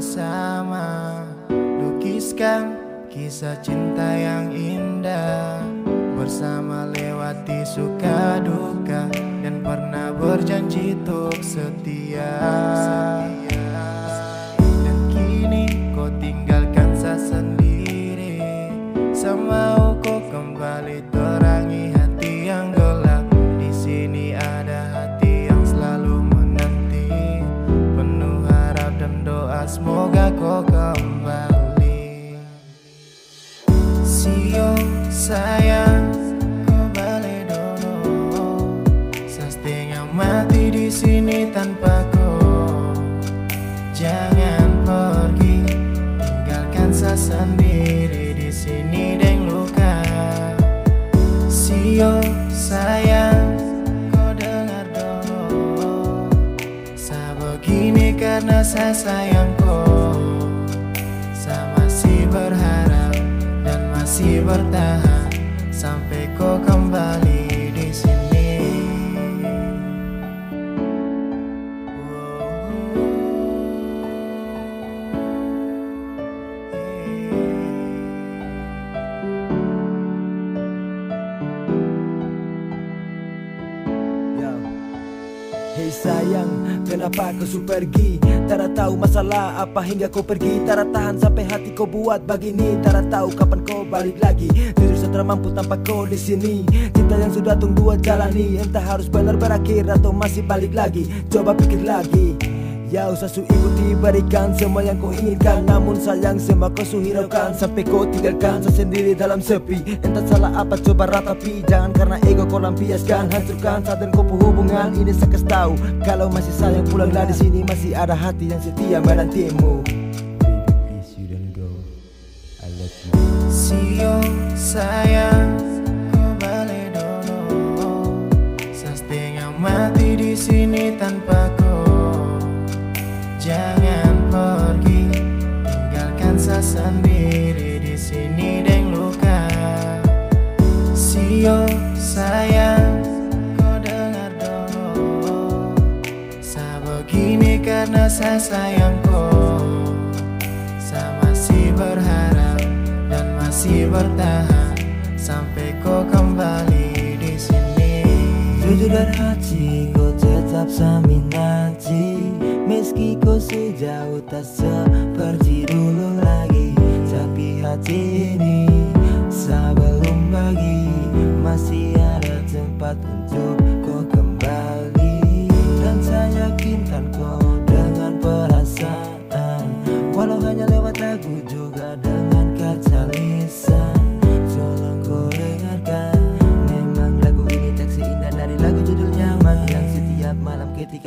bersama. Lukiskan kisah cinta yang indah Bersama lewati suka duka Dan pernah berjanji untuk setia. Dan kini kau tinggalkan saya sendiri Semau sayang kau balik dulu. Setengah mati di sini tanpa kau Jangan pergi tinggalkan saya sendiri di sini deng luka. Sio sayang kau dengar dulu. Saya begini karena saya sayang bertahan Sampai kau kembali sayang, kenapa kau su pergi? Tak tahu masalah apa hingga kau pergi. Tak tahan sampai hati kau buat begini. Tak tahu kapan kau balik lagi. Saya tak mampu tanpa kau di sini. Cinta yang sudah tunggu jalani. Entah harus benar berakhir atau masih balik lagi. Coba pikir lagi Ya usah su ikuti berikan semua yang kau inginkan. Namun sayang semua kau su hiraukan Sampai kau tinggalkan sendiri dalam sepi. Entah salah apa coba ratapi. Jangan karena ego kau lampiaskan. Hancurkan saat dan kau hubungan Ini kasih tahu. Kalau masih sayang pulanglah di sini. Masih ada hati yang setia menantimu. Please you sayang. Kau balik dulu setengah mati di sini tanpa karena saya sayang kau Saya masih berharap dan masih bertahan sampai kau kembali di sini. Jujur dan hati kau tetap saminati Meski kau sejauh tak seperti dulu lagi Tapi hati ini sebelum bagi Masih ada tempat untuk inside.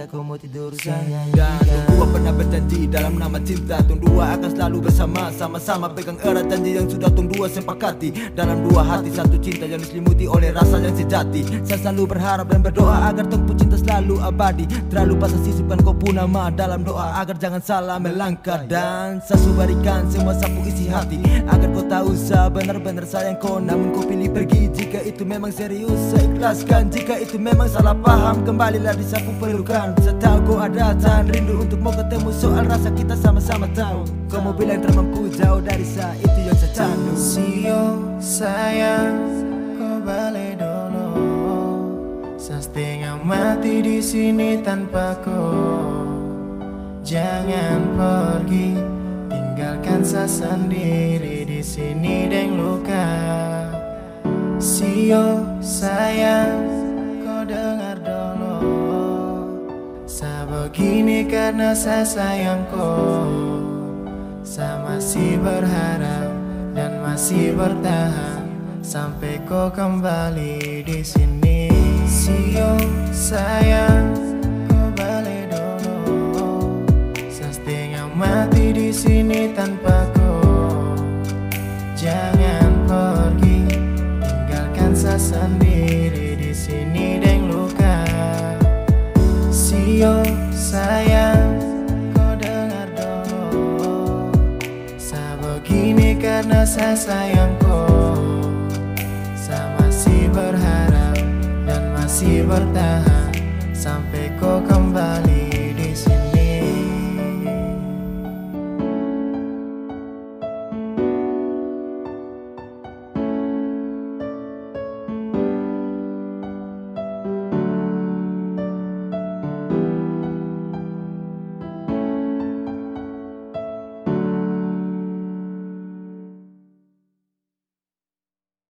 Ketika kau mau tidur sayang Dan Dua pernah berjanji dalam nama cinta. Tung Dua akan selalu bersama Sama-sama pegang erat janji yang sudah Tung Dua sepakati Dalam dua hati satu cinta yang diselimuti oleh rasa yang sejati. Saya selalu berharap dan berdoa agar Tung cinta selalu abadi. Terlalu pasang sisipkan kau pun nama dalam doa Agar jangan salah melangkah. Dan saya subarikan semua sapu isi hati Agar kau tahu saya benar-benar sayang kau. Namun kau pilih pergi jika itu memang serius. Saya ikhlaskan jika itu memang salah paham. Kembalilah di sapu pelukan Saya tahu kau ada tahan rindu untuk mau ketemu. Soal rasa kita sama-sama tahu. Kau mau bilang termampu jauh dari saya Itu yang saya Sio sayang kau balik dulu. Saya setengah mati di sini tanpa kau Jangan pergi tinggalkan saya sendiri di sini deng luka. Sio sayang kau dengar begini karena saya sayang kau Saya masih berharap dan masih bertahan Sampai kau kembali di sini. Sio sayang karena saya sayang kau Saya masih berharap dan masih bertahan Sampai kau kembali